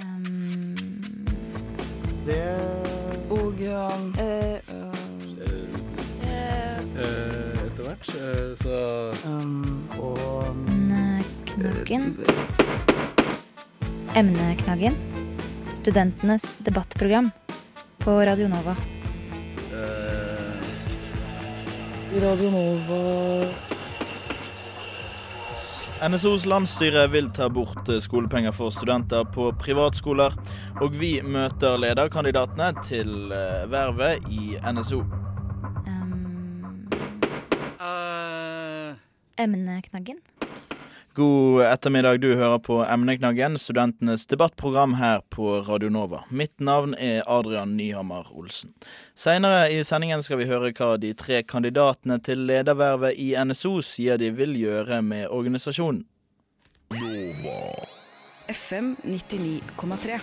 Um, Det og um, eh, eh, Eh, etter hvert eh, så um, Og Knaggen. Emneknaggen. Studentenes debattprogram på Radio Nova. eh, Radio Nova NSOs landsstyre vil ta bort eh, skolepenger for studenter på privatskoler, og vi møter lederkandidatene til eh, vervet i NSO. Um, Uh... emneknaggen. God ettermiddag, du hører på Emneknaggen, studentenes debattprogram her på Radio Nova. Mitt navn er Adrian Nyhammer Olsen. Seinere i sendingen skal vi høre hva de tre kandidatene til ledervervet i NSO sier de vil gjøre med organisasjonen. Nova. FM 99,3.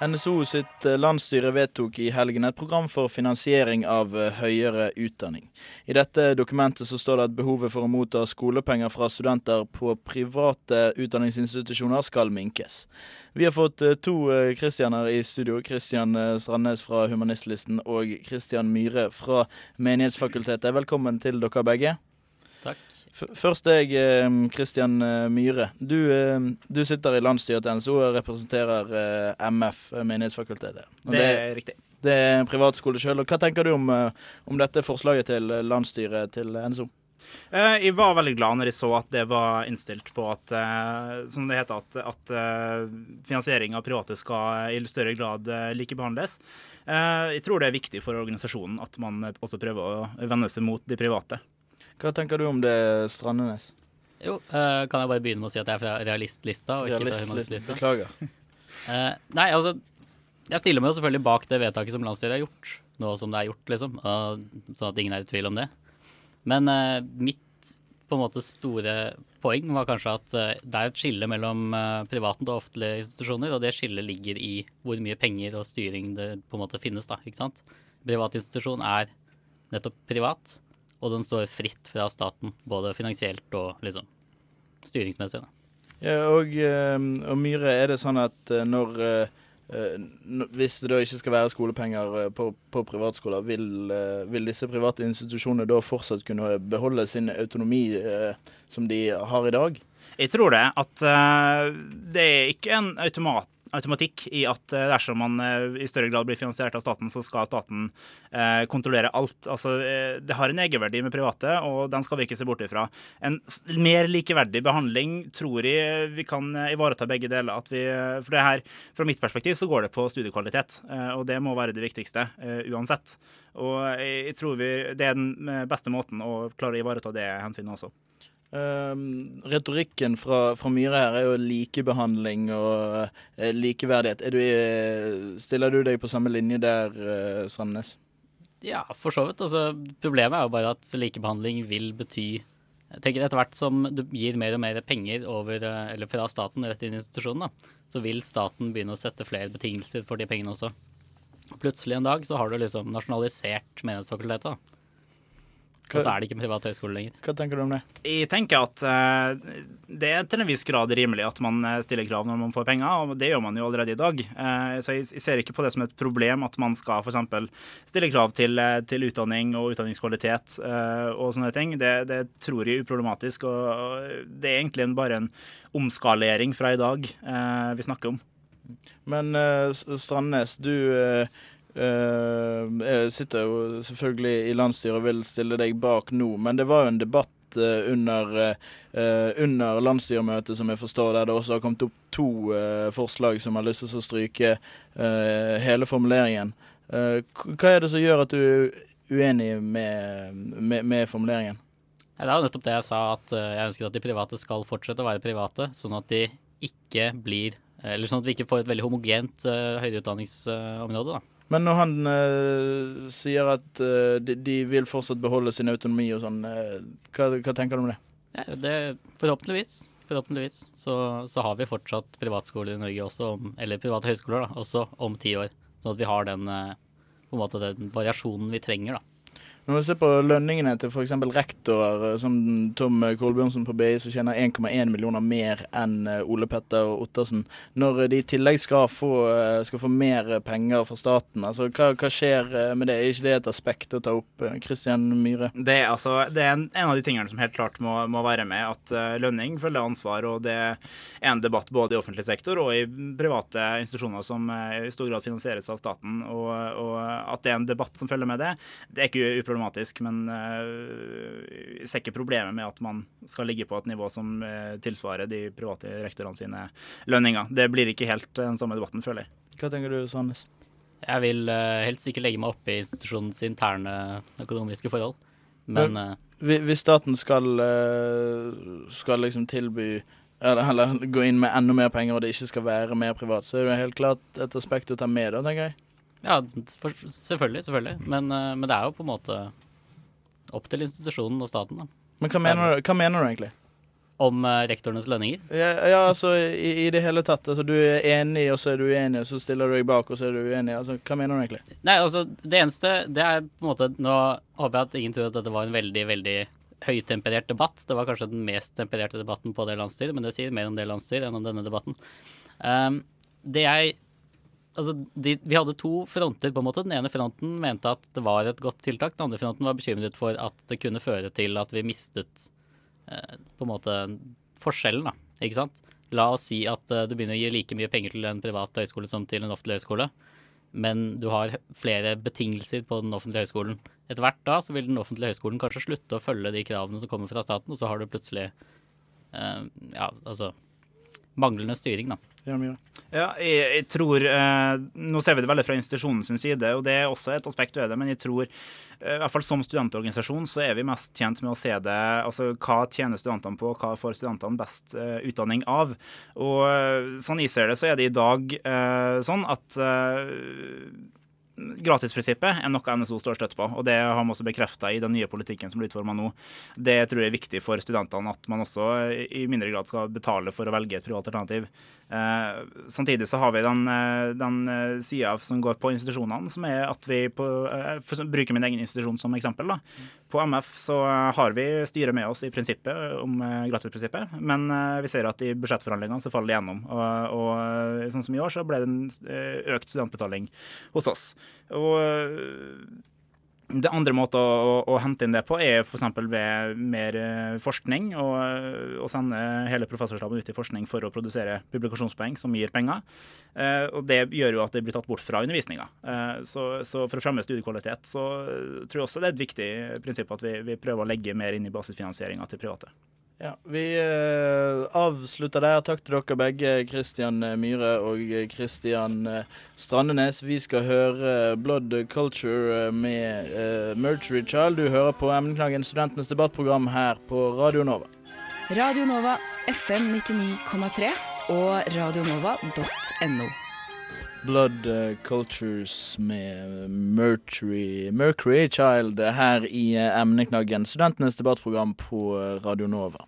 NSO sitt eh, landsstyre vedtok i helgen et program for finansiering av eh, høyere utdanning. I dette dokumentet så står det at behovet for å motta skolepenger fra studenter på private utdanningsinstitusjoner skal minkes. Vi har fått eh, to Kristianer i studio. Kristian Strandnes fra Humanistlisten og Kristian Myhre fra Menighetsfakultetet. Velkommen til dere begge. Først deg, Kristian Myhre. Du, eh, du sitter i landsstyret til NSO og representerer eh, MF, eh, Menighetsfakultetet. Og Det er riktig. det er en privatskole sjøl. Hva tenker du om, eh, om dette forslaget til eh, landsstyret til NSO? Eh, Jeg var veldig glad når jeg så at det var innstilt på at, eh, som det heter, at, at eh, finansiering av private skal i større grad eh, likebehandles. Eh, Jeg tror det er viktig for organisasjonen at man også prøver å vende seg mot de private. Hva tenker du om det, Strandenes? Jo, uh, kan jeg bare begynne med å si at jeg er fra realistlista og ikke fra Realist, humanistlista. beklager. Uh, nei, altså Jeg stiller meg jo selvfølgelig bak det vedtaket som landsstyret har gjort, nå som det er gjort, liksom. Uh, sånn at ingen er i tvil om det. Men eh, mitt på en måte store poeng var kanskje at det er et skille mellom private og offentlige institusjoner, og det skillet ligger i hvor mye penger og styring det på en måte finnes, da. ikke sant? Privat institusjon er nettopp privat, og den står fritt fra staten, både finansielt og liksom styringsmessig. da. Ja, og, eh, og Myhre, er det sånn at eh, når eh, Hvis det da ikke skal være skolepenger på, på privatskoler, vil, vil disse private institusjonene da fortsatt kunne beholde sin autonomi som de har i dag? Jeg tror det at det er ikke en automat, automatikk i at eh, dersom man eh, i større grad blir finansiert av staten, så skal staten eh, kontrollere alt. Altså, det har en egenverdi med private, og den skal vi ikke se bort ifra. En mer likeverdig behandling tror jeg vi kan ivareta begge deler. Vi, for det her, Fra mitt perspektiv så går det på studiekvalitet, og det må være det viktigste uansett. Og jeg, tror vi, det er den beste måten å klare å ivareta det hensynet også. Um, retorikken fra, fra Myhre her er jo likebehandling og uh, likeverdighet. Er du, uh, stiller du deg på samme linje der, uh, Sandnes? Ja, for så vidt. Altså, problemet er jo bare at likebehandling vil bety jeg tenker Etter hvert som du gir mer og mer penger over, eh, eller fra staten rett inn i institusjonen, da, så vil staten begynne å sette flere betingelser for de pengene også. Plutselig en dag så har du liksom nasjonalisert Menighetsfakultetet. Og så er det ikke privat høyskole lenger. Hva tenker du om det? Jeg tenker at uh, det er til en viss grad rimelig at man eh, stiller krav når man får penger, og det gjør man jo allerede i dag. Uh, så jeg, jeg ser ikke på det som et problem at man skal f.eks. stille krav til, til utdanning og utdanningskvalitet uh, og sånne ting. Det, det tror jeg er uproblematisk, og, og det er egentlig en, bare en omskalering fra i dag eh, vi snakker om. Men Strandnes, du Uh, eh, sitter jo selvfølgelig i landsstyret og vil stille deg bak nå, men det var jo en debatt eh, under, eh, under landsstyremøtet, som jeg forstår, der det også har kommet opp to eh, forslag som har lyst til å stryke eh, hele formuleringen. Eh, hva er det som gjør at du er uenig med, med, med formuleringen? Ja, Det er jo nettopp det jeg sa, at eh, jeg ønsker at de private skal fortsette å være private, sånn at de ikke blir Eller sånn at vi ikke får et veldig homogent uh, høyere utdanningsområde, da. Men når han eh, sier at eh, de, de vil fortsatt beholde sin autonomi og sånn, eh, hva, hva tenker du om det? Ja, det forhåpentligvis. Forhåpentligvis så, så har vi fortsatt privatskoler i Norge også, om, eller private høyskoler, da, også om ti år. Sånn at vi har den, eh, på en måte den variasjonen vi trenger, da. Når vi ser på lønningene til f.eks. rektorer, eh, som Tom Kolbjørnsen på BI, som tjener 1,1 millioner mer enn eh, Ole Petter Ottersen, når de i tillegg skal få, eh, skal få mer penger fra staten, altså hva, hva skjer eh, med det? Er ikke det et aspekt å ta opp? Kristian Myhre? Det altså, det er en, en av de tingene som helt klart må, må være med, at eh, lønning følger ansvar. og Det er en debatt både i offentlig sektor og i private institusjoner som eh, i stor grad finansieres av staten. Og, og at det er en debatt som følger med det, det er ikke uproblematisk. Men eh, jeg ser ikke problemet med at man skal ligge på et nivå som eh, tilsvarer de private rektorene sine lønninger. Det blir ikke helt den samme debatten, føler jeg. Hva tenker du, Sandnes? Jeg vil eh, helst ikke legge meg opp i institusjonens interne økonomiske forhold. Men eh, Hvis staten skal, eh, skal liksom tilby eller, eller gå inn med enda mer penger, og det ikke skal være mer privat, så er det helt klart et aspekt å ta med, da, tenker jeg. Ja, for, selvfølgelig, selvfølgelig. Men, eh, men det er jo på en måte opp til institusjonen og staten, da. Men hva mener du, hva mener du egentlig? Om uh, rektorenes lønninger. Ja, ja altså i, i det hele tatt. Altså, du er enig, og så er du uenig, og så stiller du deg bak, og så er du uenig. Altså, hva mener du egentlig? Nei, altså, det eneste Det er på en måte Nå håper jeg at ingen tror at dette var en veldig, veldig høytemperert debatt. Det var kanskje den mest tempererte debatten på det landsstyret, men det sier mer om det landsstyret enn om denne debatten. Um, det jeg Altså, de, vi hadde to fronter, på en måte. Den ene fronten mente at det var et godt tiltak. Den andre fronten var bekymret for at det kunne føre til at vi mistet eh, på en måte forskjellen, da. Ikke sant? La oss si at eh, du begynner å gi like mye penger til en privat høyskole som til en offentlig høyskole, men du har flere betingelser på den offentlige høyskolen. Etter hvert da så vil den offentlige høyskolen kanskje slutte å følge de kravene som kommer fra staten, og så har du plutselig eh, ja, altså manglende styring, da. Ja, jeg, jeg tror eh, Nå ser vi det veldig fra institusjonen sin side, og det er også et aspekt ved det, men jeg tror eh, i hvert fall som studentorganisasjon så er vi mest tjent med å se det altså hva tjener studentene på, hva får studentene best eh, utdanning av. Og eh, sånn jeg ser det, så er det i dag eh, sånn at eh, gratisprinsippet er noe NSO står støtt på, og det har man også bekrefta i den nye politikken som blir utforma nå. Det tror jeg er viktig for studentene, at man også i mindre grad skal betale for å velge et privat alternativ. Eh, samtidig så har vi den, eh, den sida som går på institusjonene, som er at vi på, eh, å min egen institusjon som eksempel. da. På MF så har vi styret med oss i prinsippet om eh, gratisprinsippet, men eh, vi ser at i budsjettforhandlingene så faller det gjennom. Og, og eh, sånn som i år så ble det en eh, økt studentbetaling hos oss. Og eh, det andre måten å, å, hente inn det på, er f.eks. ved mer eh, forskning. Og, og sende hele professorstaben ut i forskning for å produsere publikasjonspoeng som gir penger. Eh, og det gjør jo at det blir tatt bort fra undervisninga. Eh, så, så for å fremme studiekvalitet så tror jeg også det er et viktig prinsipp at vi, vi prøver å legge mer inn i basisfinansieringa til private. Ja, Vi eh, avslutter der. Takk til dere begge, Kristian Myhre og eh, Strandenes. Vi skal høre Blood Culture eh, med eh, Mercury Child. Du hører på Emneknaggen, studentenes debattprogram her på Radio Nova. Radio Nova FM 99,3 og radionova.no. Blood eh, Cultures med Mercury, Mercury Child her i eh, Emneknaggen, studentenes debattprogram på eh, Radio Nova.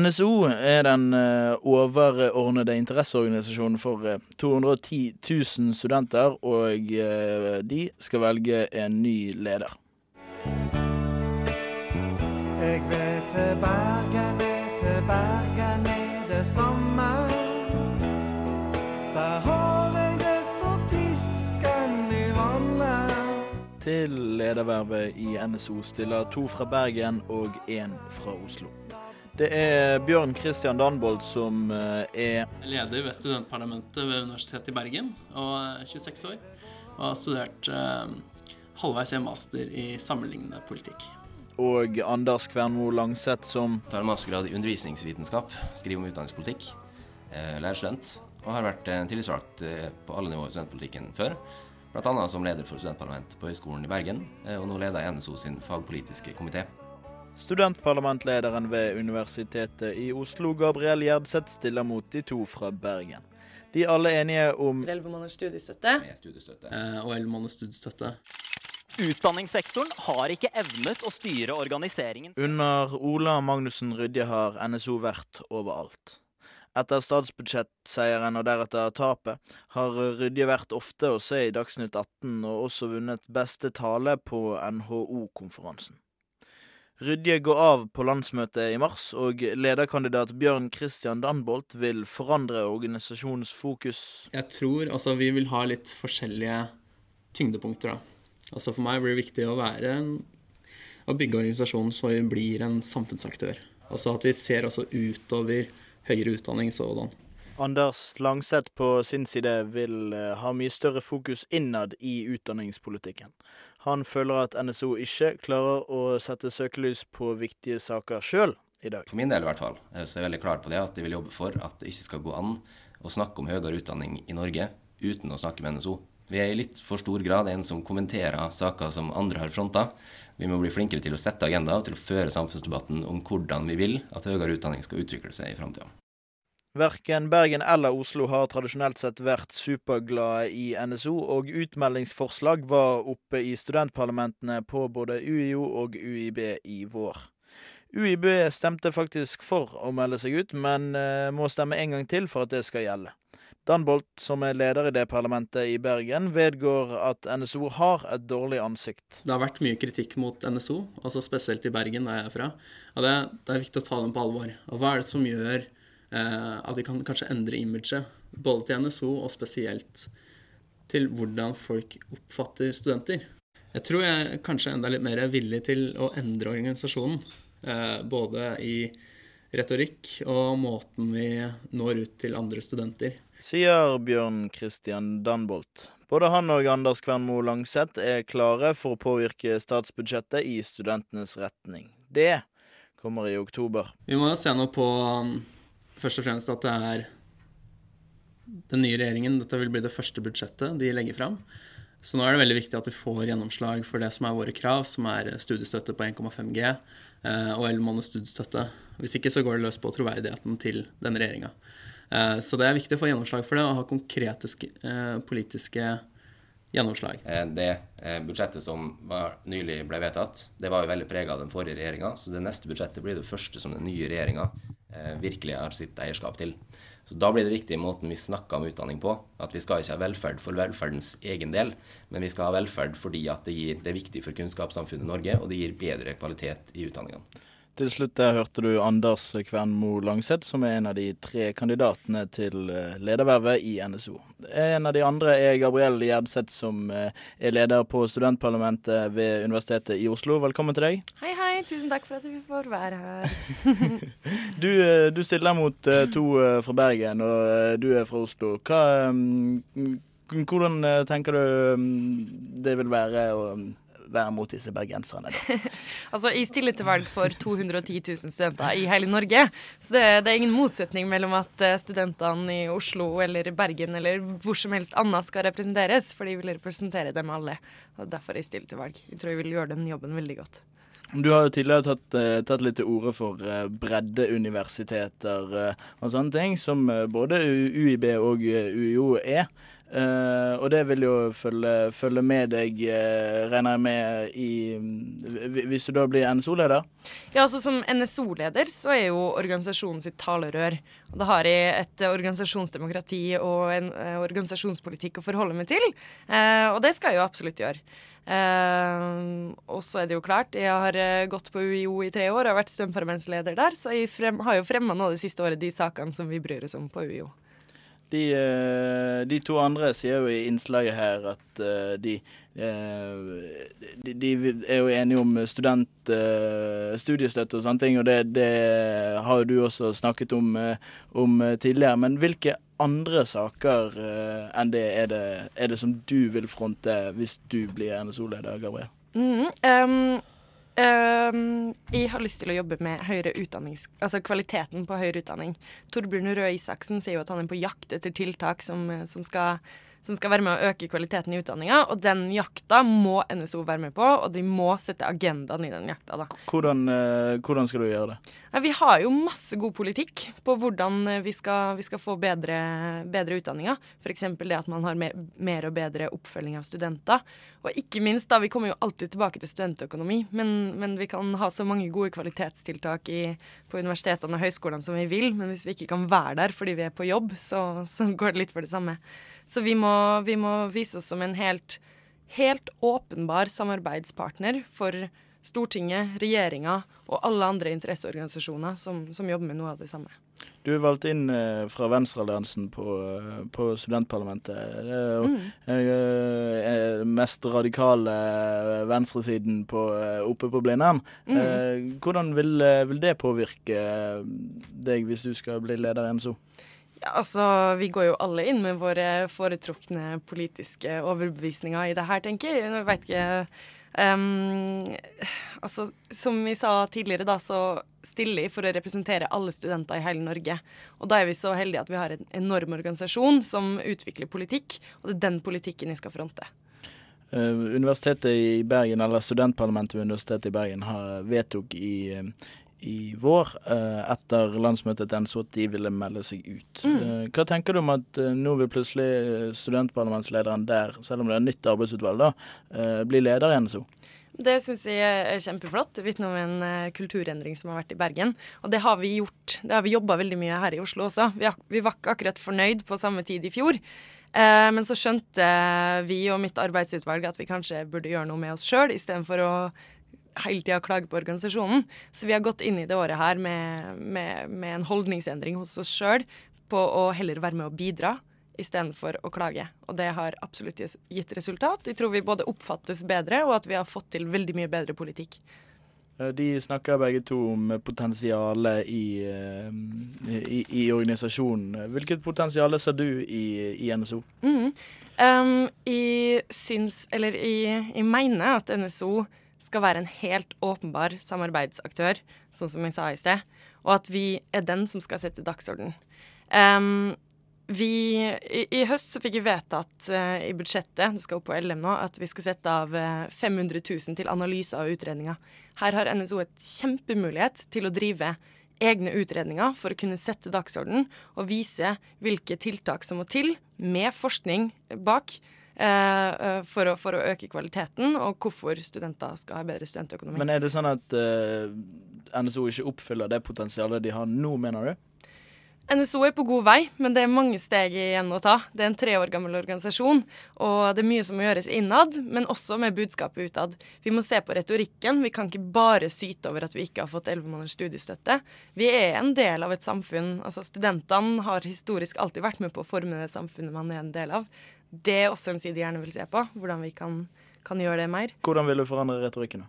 NSO er den eh, overordnede interesseorganisasjonen for eh, 210 000 studenter, og de skal velge en ny leder. Jeg vet Bergen, vet til Bergen er det sommer. Til ledervervet i NSO stiller to fra Bergen og én fra Oslo. Det er Bjørn Christian Danbold som eh, er leder ved studentparlamentet ved Universitetet i Bergen og er 26 år. Og har studert eh, halvveis en master i sammenlignende politikk. og Anders Kvernmo Langseth som Tar en mastergrad i undervisningsvitenskap, skriver om utdanningspolitikk, lærer student, og har vært eh, tillitsvalgt eh, på alle nivåer i studentpolitikken før. Annet som leder for studentparlamentet på Høgskolen i Bergen, eh, og nå leder jeg NSO sin fagpolitiske komité. Studentparlamentlederen ved Universitetet i Oslo, Gabriel Gjerdseth, stiller mot de to fra Bergen. De er alle enige om Elleve måneders studiestøtte. Med studiestøtte. Eh, og elleve måneders studiestøtte. Utdanningssektoren har ikke evnet å styre organiseringen. Under Ola Magnussen Rydje har NSO vært overalt. Etter statsbudsjettseieren og deretter tapet, har Rydje vært ofte å se i Dagsnytt 18 og også vunnet beste tale på NHO-konferansen. Rydje går av på landsmøtet i mars, og lederkandidat Bjørn Christian Danbolt vil forandre organisasjonens fokus. Jeg tror altså vi vil ha litt forskjellige tyngdepunkter, da. Altså for meg blir det viktig å være en å bygge organisasjonen så vi blir en samfunnsaktør. Altså at vi ser også utover høyere utdanning sådan. Anders Langseth på sin side vil eh, ha mye større fokus innad i utdanningspolitikken. Han føler at NSO ikke klarer å sette søkelys på viktige saker sjøl i dag. For min del i hvert fall, eh, så er jeg veldig klar på det at jeg vil jobbe for at det ikke skal gå an å snakke om høyere utdanning i Norge uten å snakke med NSO. Vi er i litt for stor grad en som kommenterer saker som andre har fronta. Vi må bli flinkere til å sette agenda og til å føre samfunnsdebatten om hvordan vi vil at høyere utdanning skal utvikle seg i framtida. Verken Bergen eller Oslo har tradisjonelt sett vært superglade i NSO, og utmeldingsforslag var oppe i studentparlamentene på både UiO og UiB i vår. UiB stemte faktisk for å melde seg ut, men eh, må stemme en gang til for at det skal gjelde. Danbolt, som er leder i det parlamentet i Bergen, vedgår at NSO har et dårlig ansikt. Det har vært mye kritikk mot NSO, altså spesielt i Bergen, der jeg er fra. Og det, det er viktig å ta dem på alvor. Og hva er det som gjør eh, at vi kan kanskje endre imaget, både til NSO og spesielt til hvordan folk oppfatter studenter? Jeg tror jeg er kanskje enda litt mer villig til å endre organisasjonen, eh, både i retorikk og måten vi når ut til andre studenter. Sier Bjørn Christian Danbolt. Både han og Anders Kvernmo Langseth er klare for å påvirke statsbudsjettet i studentenes retning. Det kommer i oktober. Vi må se nå på um, først og fremst at det er den nye regjeringen. Dette vil bli det første budsjettet de legger fram. Så nå er det veldig viktig at vi får gjennomslag for det som er våre krav, som er studiestøtte på 1,5 G eh, og 11 måneders studiestøtte. Hvis ikke så går det løs på troverdigheten til denne regjeringa. Eh, så det er viktig å få gjennomslag for det og ha konkrete eh, politiske gjennomslag. Eh, Det budsjettet som var, nylig ble vedtatt, det var jo veldig prega av den forrige regjeringa. Så det neste budsjettet blir det første som den nye regjeringa virkelig har sitt eierskap til. Så da blir det viktig måten vi snakker om utdanning på. At vi skal ikke ha velferd for velferdens egen del, men vi skal ha velferd fordi det, gir, det er viktig for kunnskapssamfunnet Norge, og det gir bedre kvalitet i utdanningene. Til slutt der hørte du Anders Kvernmo Langseth, som er en av de tre kandidatene til eh, ledervervet i NSO. En av de andre er Gabriell Gjerdseth, som eh, er leder på studentparlamentet ved Universitetet i Oslo. Velkommen til deg. Hei, hei. Tusen takk for at vi får være her. Du, eh, du stiller mot to fra Bergen, og du er fra Oslo. Hva, mm, hvordan eh, tenker du mm, det vil være å mm, være mot disse bergenserne? da? Altså, Jeg stiller til valg for 210 000 studenter i hele Norge. Så det, det er ingen motsetning mellom at eh, studentene i Oslo eller Bergen eller hvor som helst annet skal representeres, for de vil representere dem alle. Og Derfor jeg stiller til valg. Jeg tror jeg vil gjøre den jobben veldig godt. Du har jo tidligere tatt, eh, tatt litt til orde for eh, breddeuniversiteter og sånne ting, som både UiB og UiO er. Eh, og det vil jo følge, følge med deg, uh, regner jeg med, i, hvis du da blir NSO-leder? Ja, altså Som NSO-leder så er jo organisasjonen sitt talerør. Og Da har jeg et organisasjonsdemokrati og en uh, organisasjonspolitikk å forholde meg til. Og det skal jeg jo absolutt gjøre. Og så er det jo klart, jeg har gått på UiO i tre år og har vært studentparlamentsleder der, så jeg frem, har jo fremma nå det siste året de sakene som vi bryr oss om på UiO. De, eh, de to andre sier jo i innslaget her at eh, de, eh, de, de er jo enige om student, studiestøtte og sånne ting, og det, det har jo du også snakket om, om tidligere. Men hvilke andre saker enn det er, det er det som du vil fronte hvis du blir NSO-leder, Gabriel? Mm, ehm, ehm, jeg har lyst til å jobbe med. Altså kvaliteten på høyere utdanning. Torbjørn Røe Isaksen sier jo at han er på jakt etter tiltak som, som skal som skal være med å øke kvaliteten i utdanninga. Og den jakta må NSO være med på, og de må sette agendaen i den jakta. da. Hvordan, eh, hvordan skal du gjøre det? Vi har jo masse god politikk på hvordan eh, vi skal, vi skal få bedre, bedre utdanninga. F.eks. det at man har mer, mer og bedre oppfølging av studenter. Og ikke minst, da, vi kommer jo alltid tilbake til studentøkonomi, men, men vi kan ha så mange gode kvalitetstiltak i, på universitetene og høyskolene som vi vil, men hvis vi ikke kan være der fordi vi er på jobb, så, så går det litt for det samme. Så vi må, vi må vise oss som en helt, helt åpenbar samarbeidspartner for Stortinget, regjeringa og alle andre interesseorganisasjoner som, som jobber med noe av det samme. Du er valgt inn eh, fra Venstrealliansen på, eh, på studentparlamentet. Det er jo Mm. eh, mest radikale venstresiden på, oppe på Blindern. Mm. Eh, hvordan vil, vil det påvirke deg hvis du skal bli leder i NSO? Ja, altså, Vi går jo alle inn med våre foretrukne politiske overbevisninger i det her, tenker jeg. Jeg vet ikke um, altså, Som vi sa tidligere, da, så stiller jeg for å representere alle studenter i hele Norge. Og da er vi så heldige at vi har en enorm organisasjon som utvikler politikk, og det er den politikken jeg skal fronte. Eh, Universitetet i Bergen, eller studentparlamentet ved Universitetet i Bergen har vedtok i, eh, i vår, eh, etter landsmøtet til NSO, at de ville melde seg ut. Mm. Eh, Hva tenker du om at eh, nå vil plutselig studentparlamentslederen der, selv om det er nytt arbeidsutvalg, da, bli leder i NSO? Det syns jeg er kjempeflott. Det vitner om en kulturendring som har vært i Bergen. Og det har vi gjort. Det har vi jobba veldig mye her i Oslo også. Vi, var ikke akkurat fornøyd på samme tid i fjor. Eh, men så skjønte vi og mitt arbeidsutvalg at vi kanskje burde gjøre noe med oss sjøl, istedenfor å hele tida klage på organisasjonen. Så vi har gått inn i det året her med, med, med en holdningsendring hos oss sjøl på å heller være med å bidra istedenfor å klage. Og det har absolutt gitt resultat. Jeg tror vi både oppfattes bedre, og at vi har fått til veldig mye bedre politikk. Eh, De snakker begge to om potensialet i, eh, i, i organisasjonen. Hvilket potensial ser du i, i NSO? Mm. Um, jeg syns, eller jeg, jeg mener at NSO skal være en helt åpenbar samarbeidsaktør, sånn som jeg sa i sted, og at vi er den som skal sette dagsorden. Um, vi, i, I høst så fikk vi vedtatt uh, i budsjettet, det skal opp på LM nå, at vi skal sette av eh, 500 000 til analyser og utredninger. Her har NSO et kjempemulighet til å drive egne utredninger for å kunne sette dagsorden og vise hvilke tiltak som må til, med forskning bak, eh, eh, for, å, for å øke kvaliteten, og hvorfor studenter skal ha bedre studentøkonomi. Men er det sånn at uh, NSO ikke oppfyller det potensialet de har nå, mener du? NSO er på god vei, men det er mange steg igjen å ta. Det er en tre år gammel organisasjon, og det er mye som må gjøres innad, men også med budskapet utad. Vi må se på retorikken. Vi kan ikke bare syte over at vi ikke har fått elleve måneders studiestøtte. Vi er en del av et samfunn. Altså Studentene har historisk alltid vært med på å forme det samfunnet man er en del av. Det er også en side jeg gjerne vil se på, hvordan vi kan, kan gjøre det mer. Hvordan vil du forandre retorikken?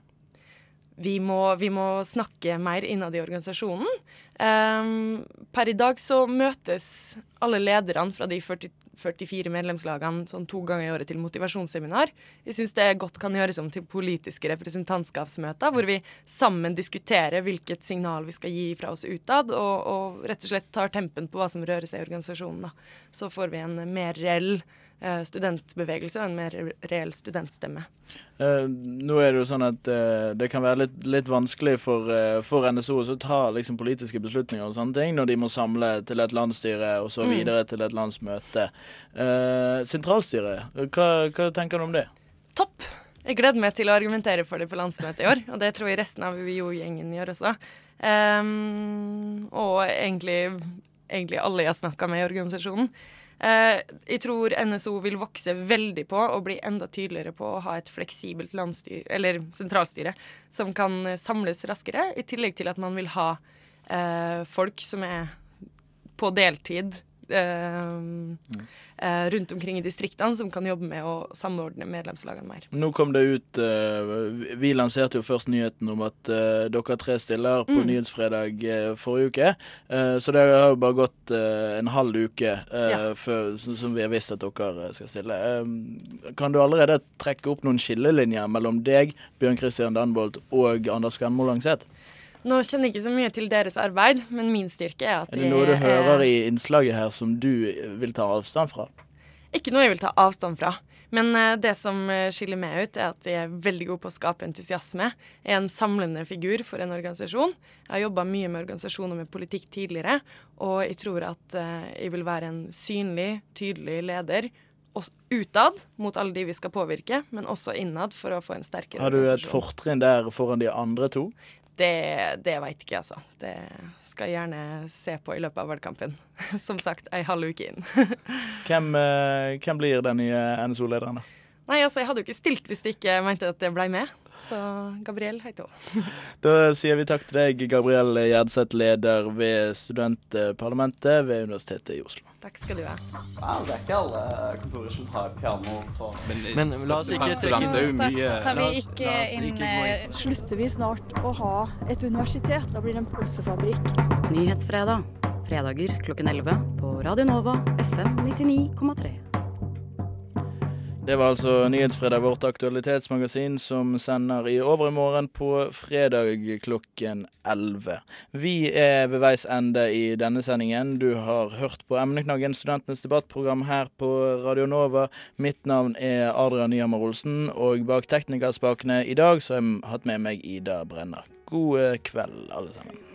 Vi må, vi må snakke mer innad i organisasjonen. Um, per i dag så møtes alle lederne fra de 40, 44 medlemslagene sånn to ganger i året til motivasjonsseminar. Jeg syns det godt kan gjøres om til politiske representantskapsmøter, hvor vi sammen diskuterer hvilket signal vi skal gi fra oss utad, og, og rett og slett tar tempen på hva som rører seg i organisasjonen. Da. Så får vi en mer reell studentbevegelse og en mer reell studentstemme. Eh, nå er det jo sånn at eh, det kan være litt, litt vanskelig for, eh, for NSO å ta liksom, politiske beslutninger og sånne ting når de må samle til et landsstyre og så Mm. videre til et landsmøte. Eh, sentralstyret, hva, hva tenker du om det? Topp! Jeg gleder meg til å argumentere for det på landsmøtet i år, og det tror jeg resten av UiO-gjengen gjør også. Um, og egentlig, egentlig alle jeg har snakka med i organisasjonen. Eh, jeg tror NSO vil vokse veldig på og bli enda tydeligere på å ha et fleksibelt landsstyre, eller sentralstyre som kan eh, samles raskere, i tillegg til at man vil ha eh, folk som er på deltid eh, eh, rundt omkring i distriktene, som kan jobbe med å samordne medlemslagene mer. Nå kom det ut eh, Vi lanserte jo først nyheten om at eh, dere tre stiller på Mm. Nyhetsfredag eh, forrige uke. Eh, så det har jo bare gått en halv uke Ja. før, som, som vi har visst at dere skal stille. Kan du allerede trekke opp noen skillelinjer mellom deg, Bjørn Christian Danbolt og Anders Kvenmo Langseth? Nå kjenner jeg ikke så mye til deres arbeid, men min styrke er at Er det noe du hører i innslaget her som du vil ta avstand fra? ikke noe jeg vil ta avstand fra. Men eh, det som eh, skiller meg ut, er at jeg er veldig god på å skape entusiasme. Jeg er en samlende figur for en organisasjon. Jeg har jobba mye med organisasjoner med politikk tidligere, og jeg tror at eh, jeg vil være en synlig, tydelig leder. Utad mot alle de vi skal påvirke, men også innad for å få en sterkere organisasjon. Har du et fortrinn der foran de andre to? Det, det veit ikke jeg, altså. Det skal jeg gjerne se på i løpet av valgkampen. Som sagt, ei halv uke inn. Hvem, eh, hvem blir den nye NSO-lederen, da? Nei, altså, jeg hadde jo ikke stilt hvis de ikke mente at jeg blei med. Så Gabriel heter hun. Da sier vi takk til deg, Gabriel Gjerdseth, leder ved studentparlamentet ved Universitetet i Oslo. Takk skal du ha. Wow, det er ikke alle kontorer som har piano på Men la oss ikke trekke det mye Tar vi ikke inn inn eh, Slutter vi snart å ha et universitet? Da blir det en pølsefabrikk. Nyhetsfredag. Fredager klokken 11 på Radio Nova FM 99,3. Det var altså Nyhetsfredag, vårt aktualitetsmagasin, som sender i overmorgen på fredag klokken 11. Vi er ved veis ende i denne sendingen. Du har hørt på Emneknaggen, studentenes debattprogram her på Radio Nova. Mitt navn er Adrian Nyhammer Olsen, og bak teknikerspakene i dag så har jeg hatt med meg Ida Brenner. God eh, kveld, alle sammen.